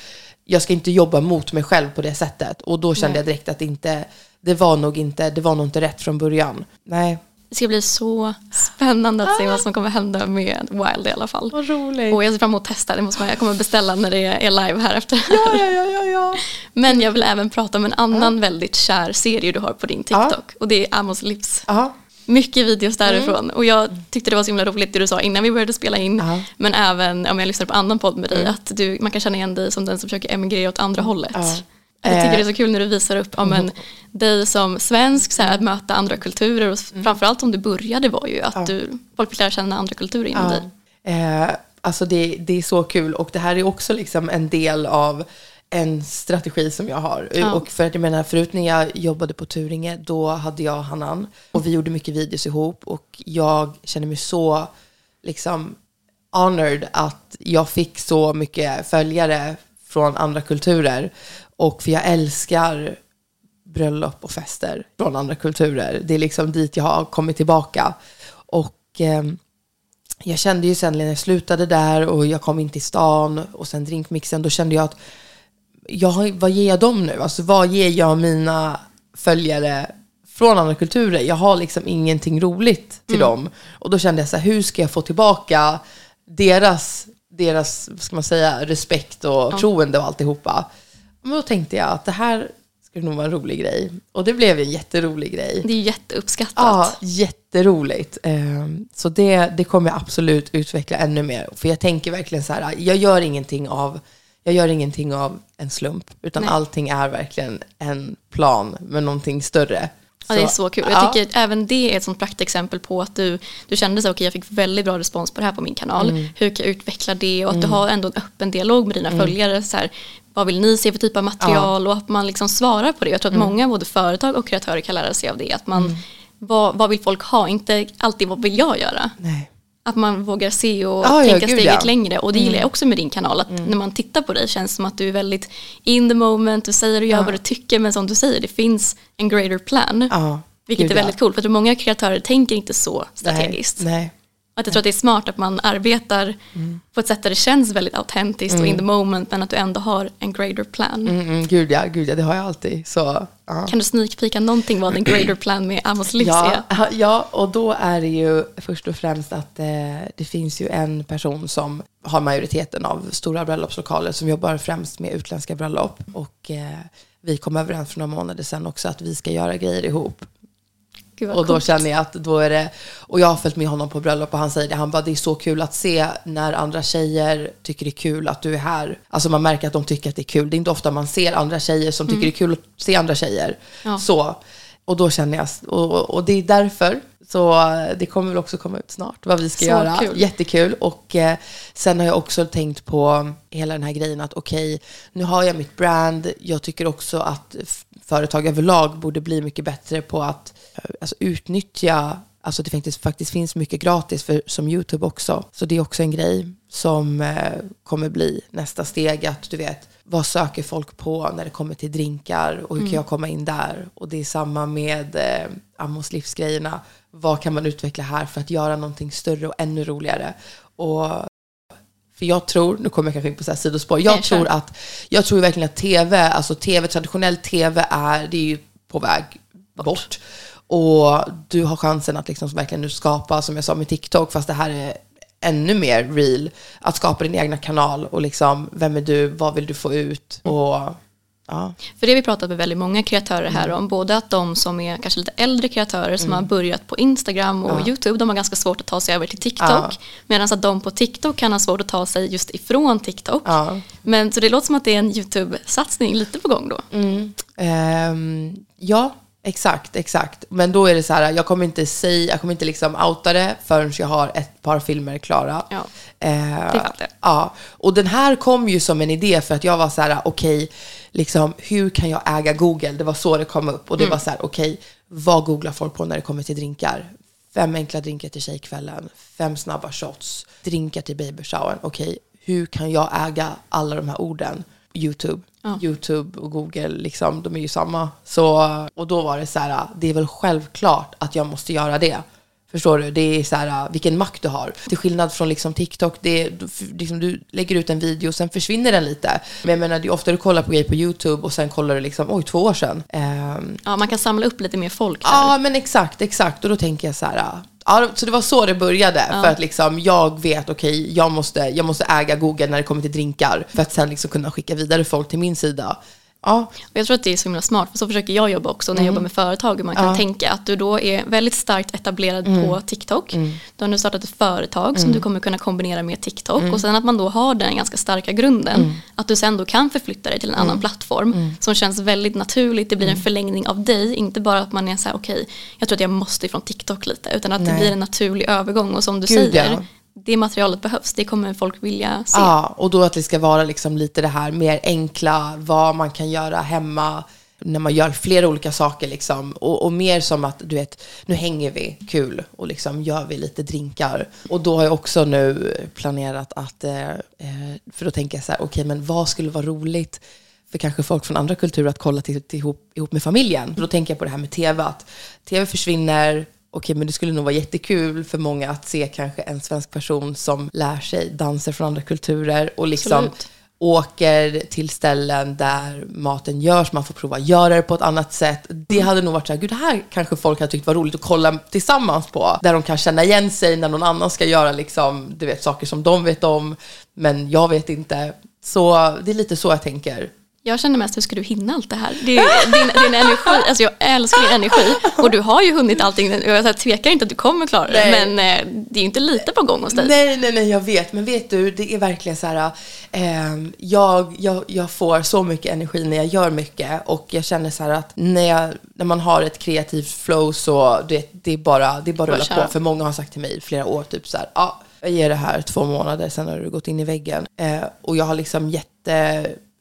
jag ska inte jobba mot mig själv på det sättet. Och då kände jag direkt att det inte, det var nog inte, det var nog inte rätt från början. Nej. Det ska bli så spännande att se vad som kommer hända med Wild i alla fall. Vad roligt. Och jag ser fram emot att testa, det måste man, jag kommer beställa när det är live här efter. Ja, ja, ja, ja, ja. Men jag vill även prata om en annan väldigt kär serie du har på din TikTok och det är Amos livs. Ja. Mycket videos därifrån. Och jag tyckte det var så himla roligt det du sa innan vi började spela in. Ja. Men även om jag lyssnade på annan podd med dig, att du, man kan känna igen dig som den som försöker emigrera åt andra hållet. Ja. Jag tycker Eh. det är så kul när du visar upp ja, men, dig som svensk, så här, att möta andra kulturer och framförallt som du började var ju att du, folk fick lära känna andra kulturer inom dig. Eh, alltså det, det är så kul och det här är också liksom en del av en strategi som jag har. Ja. Och för att jag menar, förut när jag jobbade på Turinge, då hade jag Hanan och vi gjorde mycket videos ihop och jag känner mig så liksom honored att jag fick så mycket följare från andra kulturer. Och för jag älskar bröllop och fester från andra kulturer. Det är liksom dit jag har kommit tillbaka. Och ehm, jag kände ju sen när jag slutade där och jag kom in till stan och sen drinkmixen, då kände jag att jag, vad ger jag dem nu? Alltså vad ger jag mina följare från andra kulturer? Jag har liksom ingenting roligt till dem. Och då kände jag så här, hur ska jag få tillbaka deras, deras vad ska man säga, respekt och förtroende och alltihopa? Men då tänkte jag att det här skulle nog vara en rolig grej. Och det blev en jätterolig grej. Det är jätteuppskattat. Ja, jätteroligt. Ehm, Så det, det kommer jag absolut utveckla ännu mer. För jag tänker verkligen så här, jag gör ingenting av, jag gör ingenting av en slump, utan Nej. allting är verkligen en plan med någonting större. Ja, det är så kul. ja. Jag tycker även det är ett sånt praktexempel på att du, du kände så, okej jag fick väldigt bra respons på det här på min kanal. Mm. Hur kan jag utveckla det? Och att du har ändå en öppen dialog med dina följare. Så här, vad vill ni se för typ av material? Och att man liksom svarar på det. Jag tror Mm. att många, både företag och kreatörer kan lära sig av det. Att man, vad, vad vill folk ha? Inte alltid vad vill jag göra? Nej. Att man vågar se och Ja, ja, tänka gud, steget ja. Mm. längre. Och det gillar jag också med din kanal. Att när man tittar på dig känns det som att du är väldigt in the moment. Du säger och gör vad du tycker. Men som du säger, det finns en greater plan. Ja, Vilket gud, är ja. väldigt coolt. För att många kreatörer tänker inte så strategiskt. Nej, nej. Att jag tror att det är smart att man arbetar på ett sätt där det känns väldigt autentiskt och in the moment. Men att du ändå har en greater plan. Mm, mm, gud ja, gud ja, det har jag alltid. Så, ja. Kan du sneakpeaka någonting vad en greater plan med Amos Livs Ja, är? ja, och då är det ju först och främst att eh, det finns ju en person som har majoriteten av stora bröllopslokaler som jobbar främst med utländska bröllop. Och eh, vi kom överens för några månader sedan också att vi ska göra grejer ihop. Och då känner jag att då är det, och jag har följt med honom på bröllop och han säger det, han bara det är så kul att se när andra tjejer tycker det är kul att du är här. Alltså man märker att de tycker att det är kul. Det är inte ofta man ser andra tjejer som tycker det är kul att se andra tjejer. Mm. Ja. Så, och då känner jag, och, och det är därför, så det kommer väl också komma ut snart vad vi ska Så göra. kul. Jättekul. Och eh, sen har jag också tänkt på hela den här grejen att okej, nu har jag mitt brand. Jag tycker också att företag överlag borde bli mycket bättre på att eh, alltså, utnyttja Alltså det faktiskt, faktiskt finns mycket gratis för, som YouTube också. Så det är också en grej som eh, kommer bli nästa steg. Att du vet, vad söker folk på när det kommer till drinkar och hur kan jag komma in där? Och det är samma med eh, Amos livsgrejerna. Vad kan man utveckla här för att göra någonting större och ännu roligare? Och för jag tror, nu kommer jag kanske in på så här sidospår, jag Nej, tror att, jag tror verkligen att tv, alltså tv, traditionell tv är, det är ju på väg bort. Och du har chansen att liksom verkligen nu skapa, som jag sa med TikTok, fast det här är ännu mer real, att skapa din egna kanal och liksom, vem är du, vad vill du få ut? Och ja, För det har vi pratat med väldigt många kreatörer här Mm. om. Både att de som är kanske lite äldre kreatörer som har börjat på Instagram och YouTube, de har ganska svårt att ta sig över till TikTok. Ja. Medan att de på TikTok kan ha svårt att ta sig just ifrån TikTok. Ja. Men så det låter som att det är en YouTube-satsning lite på gång då. Ehm, ja, exakt, exakt. Men då är det så här, jag kommer inte säga, jag kommer inte liksom outa det förrän jag har ett par filmer klara. Ja, Eh, det fattar jag. Ja, och den här kom ju som en idé för att jag var så här, okej, liksom, hur kan jag äga Google? Det var så det kom upp. Och det var så här, okej, vad googlar folk på när det kommer till drinkar? Fem enkla drinkar till tjejkvällen, fem snabba shots, drinkar till babyshowern. Okej, hur kan jag äga alla de här orden? YouTube. Ja. YouTube och Google, liksom, de är ju samma. Så, och då var det så här, det är väl självklart att jag måste göra det. Förstår du? Det är så här, vilken makt du har. Till skillnad från liksom TikTok, det är, du- liksom, du lägger ut en video och sen försvinner den lite. Men jag menar, det är ofta du kollar på grejer på YouTube och sen kollar du liksom, oj, två år sedan. Ehm, Ja, man kan samla upp lite mer folk här. Ja, men exakt, exakt. Och då tänker jag så här, ja, så det var så det började. För att liksom, jag vet, okej, jag, måste, jag måste äga Google när det kommer till drinkar. För att sen liksom kunna skicka vidare folk till min sida. Ja, Och jag tror att det är så himla smart, för så försöker jag jobba också när jag jobbar med företag. Hur man kan Mm. Ja. Mm. tänka att du då är väldigt starkt etablerad på TikTok. Du har nu startat ett företag som du kommer kunna kombinera med TikTok. Mm. Och sen att man då har den ganska starka grunden. Att du sen då kan förflytta dig till en Mm. annan plattform. Som känns väldigt naturligt. Det blir en förlängning av dig. Inte bara att man är så här, okej, jag tror att jag måste ifrån TikTok lite. Utan att det Nej. blir en naturlig övergång. Och som du Gud, säger, ja det materialet behövs. Det kommer folk vilja se. Ja, och då att det ska vara liksom lite det här mer enkla, vad man kan göra hemma när man gör flera olika saker liksom. Och, och mer som att, du vet, nu hänger vi, kul, och liksom gör vi lite drinkar. Och då har jag också nu planerat att, eh, eh för då tänker jag så här, okej, men vad skulle vara roligt för kanske folk från andra kulturer att kolla till, till ihop, ihop med familjen. Då tänker jag på det här med tv, att tv försvinner, okej men det skulle nog vara jättekul för många att se kanske en svensk person som lär sig danser från andra kulturer och liksom Absolut. åker till ställen där maten görs, man får prova göra det på ett annat sätt. Det hade nog varit så här, gud det här kanske folk hade tyckt var roligt att kolla tillsammans på. Där de kan känna igen sig när någon annan ska göra liksom, du vet, saker som de vet om, men jag vet inte. Så det är lite så jag tänker. Jag känner mest, hur ska du hinna allt det här? Det din, din energi, alltså jag älskar din energi och du har ju hunnit allting. Jag tvekar inte att du kommer klara det, men eh, det är ju inte lite på gång hos dig. Nej, nej, nej, jag vet. Men vet du, det är verkligen så här, ehm, jag, jag, jag får så mycket energi när jag gör mycket och jag känner så här att när, jag, när man har ett kreativt flow så det, det är bara, det är bara att rulla köra. på. För många har sagt till mig i flera år, typ så här, ja, jag ger det här två månader, sen har du gått in i väggen. Eh, och jag har liksom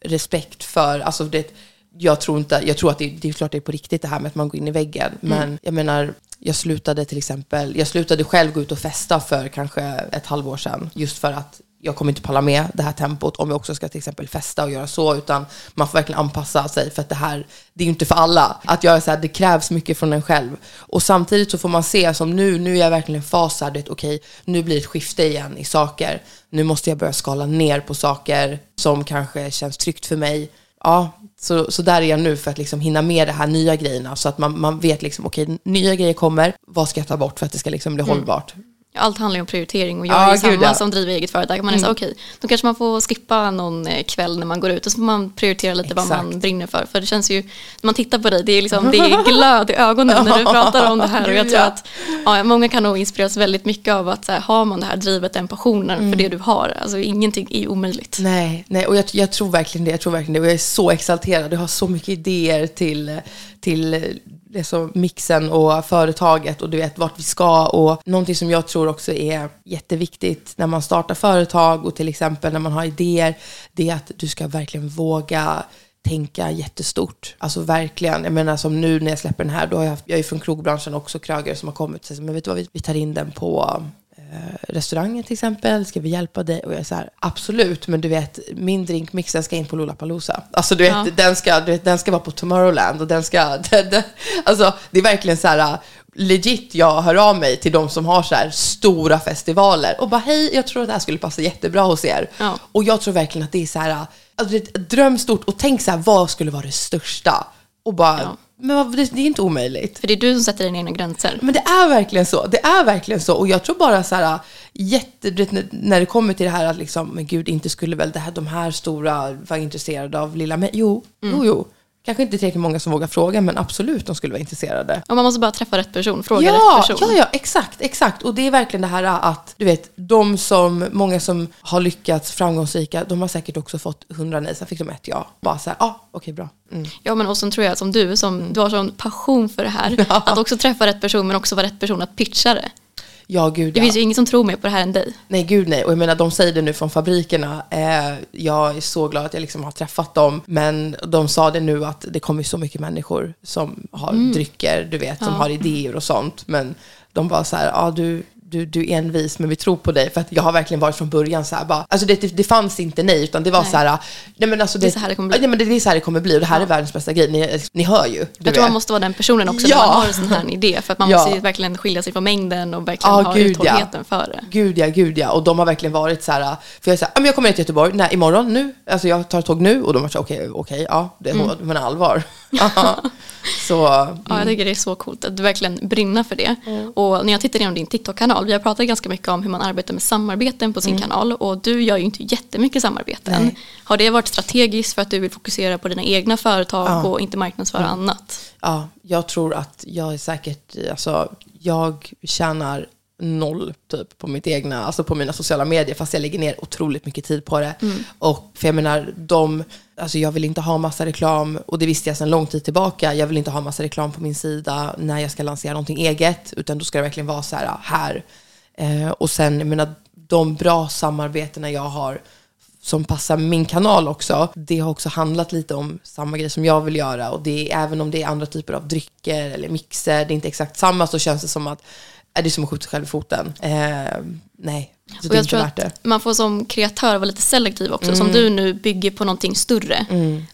jätterespekt för, alltså det, jag tror inte, jag tror att det, det är klart det är på riktigt det här med att man går in i väggen. Men jag menar, jag slutade till exempel, jag slutade själv gå ut och festa för kanske ett halvår sedan. Just för att jag kommer inte palla med det här tempot om jag också ska till exempel festa och göra så, utan man får verkligen anpassa sig för att det här, det är ju inte för alla. Att göra så här, det krävs mycket från en själv. Och samtidigt så får man se som nu, nu är jag verkligen i en fas här, okej, nu blir det ett skifte igen i saker. Nu måste jag börja skala ner på saker som kanske känns tryggt för mig. Ja, så, så där är jag nu för att liksom hinna med de här nya grejerna så att man, man vet liksom, okej, nya grejer kommer, vad ska jag ta bort för att det ska liksom bli hållbart? Allt handlar ju om prioritering och jag Ja, är samma gud, ja. som driver eget företag. Man är så Mm. okej, då kanske man får skippa någon eh, kväll när man går ut och så får man prioritera lite vad man Exakt. brinner för. För det känns ju, när man tittar på dig, det är, liksom, det är glöd i ögonen när du pratar om det här. Och jag tror att ja, många kan nog inspireras väldigt mycket av att så här, har man det här drivet, den passionen Mm. för det du har, alltså ingenting är omöjligt. Nej, nej och jag, jag tror verkligen det. Jag tror verkligen det. Och jag är så exalterad. Jag har så mycket idéer till, till det mixen och företaget och du vet vart vi ska. Och någonting som jag tror också är jätteviktigt när man startar företag och till exempel när man har idéer, det är att du ska verkligen våga tänka jättestort. Alltså verkligen. Jag menar som nu när jag släpper den här, då har jag, jag är från krogbranschen också, krögare som har kommit och säger men vet du vad, vi, vi tar in den på restaurangen till exempel, ska vi hjälpa dig? Och jag så här, absolut, men du vet, min drinkmix den ska in på Lollapalooza. Alltså du vet, Ja. den, ska, du vet, den ska vara på Tomorrowland och den ska, den, den, alltså det är verkligen så här, legit jag hör av mig till de som har så här stora festivaler och bara hej, jag tror att det här skulle passa jättebra hos er. Ja. Och jag tror verkligen att det är så här, alltså, är ett dröm stort och tänk så här, vad skulle vara det största? Och bara, Ja. Men det, det är inte omöjligt. För det är du som sätter dina egna gränser. Men det är verkligen så. Det är verkligen så. Och jag tror bara så här, jätte, du vet, när- det kommer till det här att liksom, men gud, inte skulle väl det här, de här stora vara intresserade av lilla mig? Jo, jo, jo. Kanske inte tillräckligt många som vågar fråga, men absolut de skulle vara intresserade. Och man måste bara träffa rätt person, fråga Ja, rätt person. ja, ja, exakt, exakt. Och det är verkligen det här att, du vet, de som, många som har lyckats framgångsrika, de har säkert också fått hundra nej, sen fick de ett ja. Bara så här, ja, ah, okej, bra. Mm. Ja men och sen tror jag som du, som du har sån passion för det här, att också träffa rätt person men också vara rätt person att pitcha det. Ja, gud Det ja. finns ju ingen som tror mer på det här än dig. Nej, gud nej. Och jag menar, de säger det nu från fabrikerna. Eh, jag är så glad att jag liksom har träffat dem. Men de sa det nu att det kommer så mycket människor som har drycker, du vet, som Ja. har idéer och sånt. Men de bara så här, ja du, du, du är envis, men vi tror på dig. För att jag har verkligen varit från början så här, bara, alltså det, det, det fanns inte nej, utan det var Nej. så här, nej men alltså Det är så här det kommer bli. Ja, men det, det är så här det kommer bli och det här är världens bästa grej. Ni, ni hör ju. Jag tror vet. man måste vara den personen också Ja. när man har en sån här idé. För att man Ja. måste ju verkligen skilja sig från mängden och verkligen Ja, ha gud, ja. uthålligheten för det. Gud ja, gud ja. Och de har verkligen varit så här, för jag säger, ja jag kommer ner till Göteborg, nej imorgon, nu, alltså jag tar tåg nu. Och de har sagt, okej, okej, ja, det är Mm. men allvar. Så, Ja, jag mm. tycker det är så coolt att du verkligen brinner för det. Och när jag tittar igenom din TikTok-kanal, vi har pratat ganska mycket om hur man arbetar med samarbeten på sin kanal och du gör ju inte jättemycket samarbeten. Nej. Har det varit strategiskt för att du vill fokusera på dina egna företag och inte marknadsföra annat? Ja, jag tror att jag är säkert, alltså jag tjänar noll typ på mitt egna, alltså på mina sociala medier fast jag lägger ner otroligt mycket tid på det. Och för jag menar, de, alltså jag vill inte ha massa reklam och det visste jag sedan lång tid tillbaka. Jag vill inte ha massa reklam på min sida när jag ska lansera någonting eget utan då ska det verkligen vara så här, ah, här. Eh, och sen, jag menar, de bra samarbetena jag har som passar min kanal också, det har också handlat lite om samma grej som jag vill göra. Och det är, även om det är andra typer av drycker eller mixer, det är inte exakt samma, så känns det som att det är som att skjuta sig själv i foten. Eh, nej, så Och jag tror det. att man får som kreatör vara lite selektiv också. Som du nu bygger på någonting större.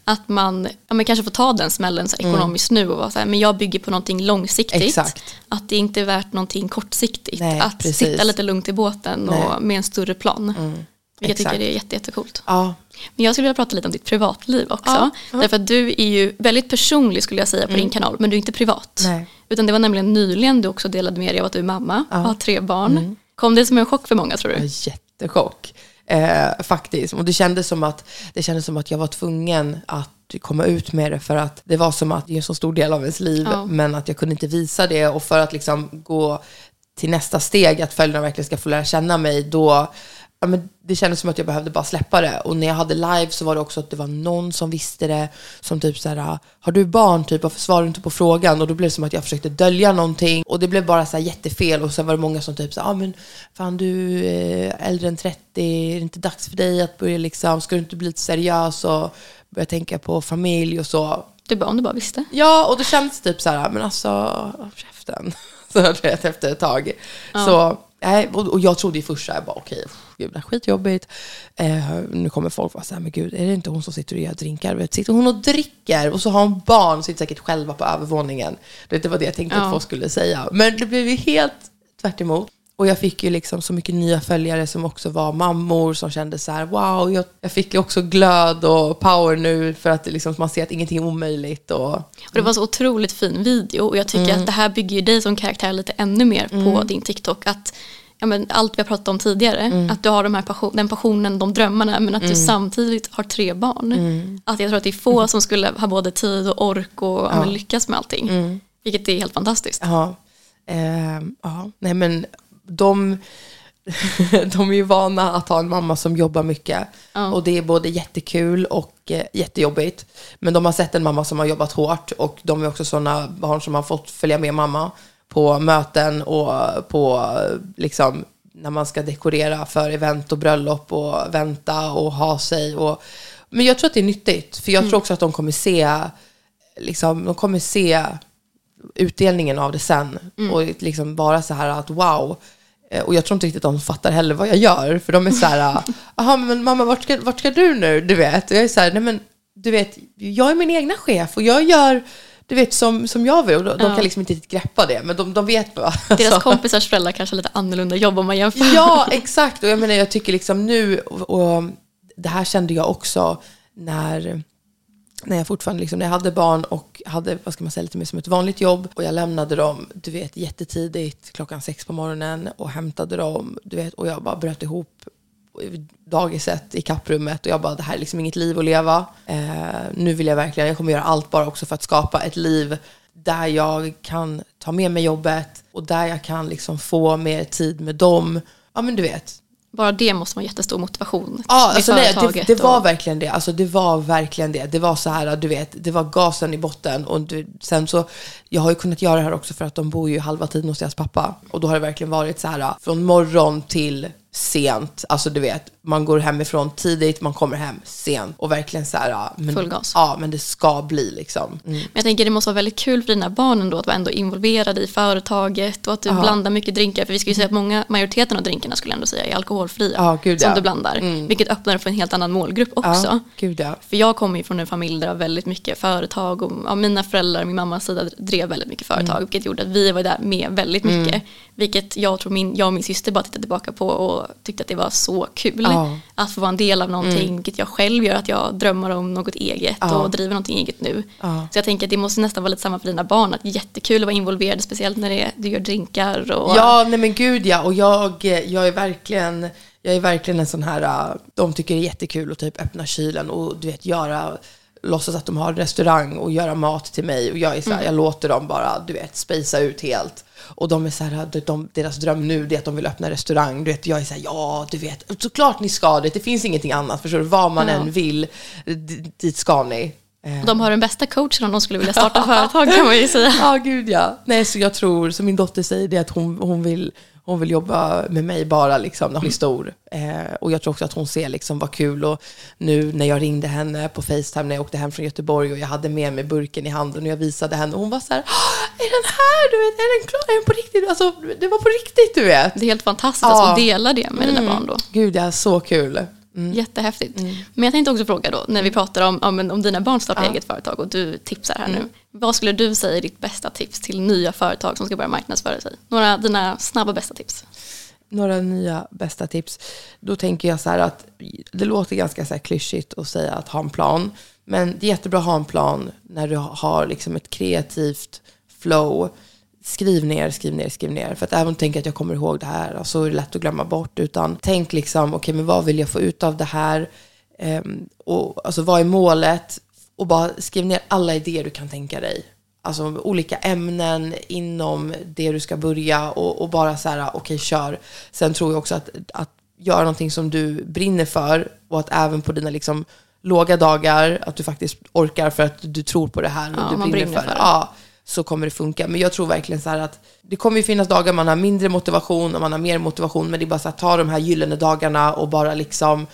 Att man ja, men kanske får ta den smällen så här, ekonomiskt nu och vara så här, men jag bygger på någonting långsiktigt. Exakt. Att det inte är värt någonting kortsiktigt. Nej, att precis. sitta lite lugnt i båten Nej. och med en större plan. Vilket jag tycker är jätte, jättecoolt. Ja, Men jag skulle vilja prata lite om ditt privatliv också. Därför att du är ju väldigt personlig skulle jag säga på din kanal, men du är inte privat. Nej. Utan det var nämligen nyligen du också delade med dig av att du är mamma och har tre barn. Kom det som en chock för många tror du? var jättechock. Eh, faktiskt. Och det kändes, som att, det kändes som att jag var tvungen att komma ut med det för att det var som att det är en så stor del av ens liv Ja. men att jag kunde inte visa det och för att liksom gå till nästa steg att föräldrarna verkligen ska få lära känna mig då ja, men det kändes som att jag behövde bara släppa det. Och när jag hade live så var det också att det var någon som visste det som typ så här har du barn? typ varför svarar du inte på frågan. Och då blev det som att jag försökte dölja någonting. Och det blev bara så här jättefel. Och sen var det många som typ så här, ah, men fan du är äldre än 30 är det inte dags för dig att börja liksom ska du inte bli lite seriös och börja tänka på familj och så? Du bara, om du bara visste. Ja, och då kändes det typ så här, men alltså, käften. Så du vet, efter ett tag. Så, nej, och, jag trodde i första, jag bara okej, gud det är skitjobbigt. Eh, nu kommer folk vara så här, men gud, är det inte hon som sitter och gör drinkar? Vet, sitter hon och dricker och så har hon barn, sitter säkert själva på övervåningen. Det var det jag tänkte Ja. att folk skulle säga. Men det blev ju helt tvärt emot. Och jag fick ju liksom så mycket nya följare som också var mammor som kände så här, wow, jag, jag fick ju också glöd och power nu för att liksom, man ser att ingenting är omöjligt. Och, Och det var så otroligt fin video och jag tycker att det här bygger ju dig som karaktär lite ännu mer på din TikTok. Att ja, men allt vi har pratat om tidigare, att du har de här passion, den passionen, de drömmarna men att du samtidigt har tre barn. Att jag tror att det är få som skulle ha både tid och ork och ja. men, lyckas med allting. Vilket är helt fantastiskt. Ja, ehm, ja. nej men de, de är ju vana att ha en mamma som jobbar mycket. Och det är både jättekul och eh, jättejobbigt. Men de har sett en mamma som har jobbat hårt och de är också sådana barn som har fått följa med mamma på möten och på liksom när man ska dekorera för event och bröllop och vänta och ha sig. Och, men jag tror att det är nyttigt, för jag tror också att de kommer se, liksom, de kommer se utdelningen av det sen och liksom vara så här att wow. Eh, Och jag tror inte riktigt att de fattar heller vad jag gör, för de är så här, jaha men mamma vart ska, vart ska du nu? Du vet, och jag är så här, nej men du vet, jag är min egna chef och jag gör du vet, som, som jag vill. Och de, de kan liksom inte riktigt greppa det, men de, de vet bara. Deras Alltså. kompisars föräldrar kanske har lite annorlunda jobb om man jämför. Ja, exakt. Och jag menar, jag tycker liksom nu, och, och det här kände jag också när, när jag fortfarande liksom, när jag hade barn och hade, vad ska man säga, lite mer som ett vanligt jobb. Och jag lämnade dem, du vet, jättetidigt, klockan sex på morgonen och hämtade dem, du vet, och jag bara bröt ihop dagiset i kapprummet och jag bara, det här är liksom inget liv att leva. Eh, nu vill jag verkligen, jag kommer göra allt bara också för att skapa ett liv där jag kan ta med mig jobbet och där jag kan liksom få mer tid med dem. Ja men du vet. Bara det måste vara jättestor motivation. Ja, alltså nej, det, det var och- verkligen det. Alltså det var verkligen det. Det var så här, du vet, det var gasen i botten. Och du, sen så, jag har ju kunnat göra det här också för att de bor ju halva tiden hos deras pappa. Och då har det verkligen varit så här, från morgon till sent. Alltså du vet, man går hemifrån tidigt, man kommer hem sent. Och verkligen så här, men, Full gas. Ja, men det ska bli liksom. Mm. Men jag tänker det måste vara väldigt kul för dina barn ändå att vara ändå involverade i företaget och att du blandar mycket drinkar. För vi skulle ju säga att många, majoriteten av drinkarna skulle jag ändå säga är alkoholfria. Ja, gud, som ja. du blandar. Vilket öppnar för en helt annan målgrupp också. Ja, gud ja. För jag kommer ju från en familj där det var väldigt mycket företag och ja, mina föräldrar, min mammas sida drev väldigt mycket företag. Mm. Vilket gjorde att vi var där med väldigt mycket. Vilket jag tror min, jag och min syster bara tittar tillbaka på och och tyckte att det var så kul Ja. att få vara en del av någonting, vilket jag själv gör att jag drömmer om något eget Ja. och driver någonting eget nu. Ja. Så jag tänker att det måste nästan vara lite samma för dina barn, att jättekul att vara involverad, speciellt när det du gör drinkar och Ja, nej men gud ja. Och jag, jag är verkligen, jag är verkligen en sån här, äh, de tycker det är jättekul att typ öppna kylen och du vet göra, låtsas att de har en restaurang och göra mat till mig. Och jag är så här, jag låter dem bara, du vet, spacea ut helt. Och de är så här, de, de, deras dröm nu är att de vill öppna restaurang. Du vet, jag är så här, ja, du vet, såklart ni ska det. Det finns ingenting annat, förstår du? Vad man Ja. än vill, dit ska ni. Eh, och de har den bästa coachen om de skulle vilja starta företag kan man ju säga. Ja, gud ja. Nej, så jag tror, som min dotter säger, det att hon, hon, vill, hon vill jobba med mig bara liksom, när hon blir stor. Eh, och jag tror också att hon ser liksom vad kul. Och nu när jag ringde henne på Facetime när jag åkte hem från Göteborg och jag hade med mig burken i handen och jag visade henne och hon var så här, "Ah, är den här, du vet, är den klar, är den på riktigt? Alltså, det var på riktigt, du vet. Det är helt fantastiskt Ja. att få dela det med dina barn då. Gud, det är så kul. Jättehäftigt. Men jag tänkte också fråga då, när vi pratar om, men om dina barn startar Ja. eget företag och du tipsar här nu. Vad skulle du säga är ditt bästa tips till nya företag som ska börja marknadsföra sig? Några av dina snabba bästa tips? några nya bästa tips. Då tänker jag så här att det låter ganska så här klyschigt att säga att ha en plan. Men det är jättebra att ha en plan när du har liksom ett kreativt flow. Skriv ner, skriv ner, skriv ner. För att även om du tänker att jag kommer ihåg det här så är det lätt att glömma bort. Utan tänk liksom, okej men vad vill jag få ut av det här? Ehm, och, alltså vad är målet? Och bara skriv ner alla idéer du kan tänka dig. Alltså olika ämnen inom det du ska börja och, och bara så här, okej kör. Sen tror jag också att, att göra någonting som du brinner för och att även på dina liksom låga dagar, att du faktiskt orkar för att du tror på det här och Ja, du brinner, brinner för det. Ja, så kommer det funka. Men jag tror verkligen så här att det kommer ju finnas dagar man har mindre motivation och man har mer motivation, men det är bara så att ta de här gyllene dagarna och bara liksom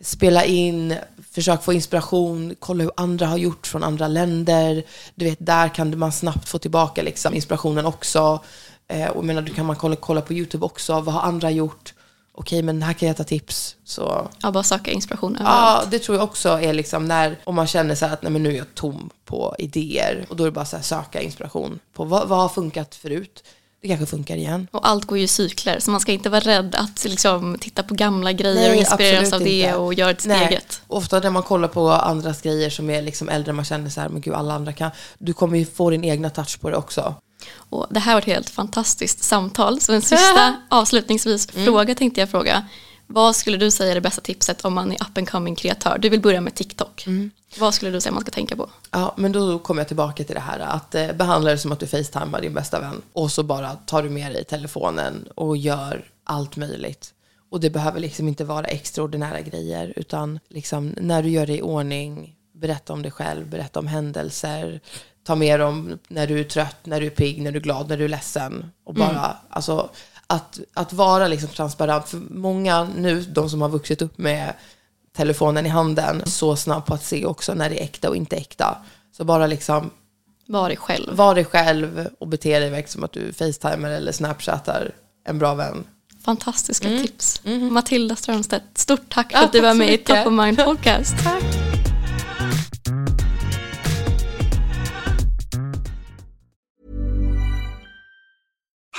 spela in, försök få inspiration, kolla hur andra har gjort från andra länder. Du vet, där kan man snabbt få tillbaka liksom, inspirationen också. Eh, och jag menar, du kan man kolla, kolla på YouTube också, vad har andra gjort? Okej, men här kan jag ta tips. Så Ja, bara söka inspiration Ja, överallt. det tror jag också är liksom när, om man känner så här att nej, men nu är jag tom på idéer. Och då är det bara så här, söka inspiration på vad, vad har funkat förut. Det kanske funkar igen. Och allt går ju i cykler, så man ska inte vara rädd att liksom, titta på gamla grejer Nej, och inspireras av det inte. och göra ett Nej. eget. Ofta när man kollar på andras grejer som är liksom äldre, man känner så här, men gud alla andra kan. Du kommer ju få din egna touch på det också. Och det här var ett helt fantastiskt samtal. Så en sista avslutningsvis Mm. fråga tänkte jag fråga. Vad skulle du säga är det bästa tipset om man är up and coming kreatör? Du vill börja med TikTok. Mm. Vad skulle du säga man ska tänka på? Ja, men då kommer jag tillbaka till det här att eh, behandla det som att du facetimar din bästa vän. Och så bara tar du med dig telefonen och gör allt möjligt. Och det behöver liksom inte vara extraordinära grejer, utan liksom när du gör det i ordning, berätta om dig själv, berätta om händelser, ta med dem när du är trött, när du är pigg, när du är glad, när du är ledsen. Och bara, alltså, att, att vara liksom transparent. För många nu, de som har vuxit upp med telefonen i handen, så snabb på att se också när det är äkta och inte äkta. Så bara liksom, Var dig själv. var dig själv och bete dig verkligen som att du facetimar eller snapchattar en bra vän. Fantastiska tips. Matilda Strömstedt, stort tack för Mm. Ja, att du var med i. Top of Mind Podcast. Tack.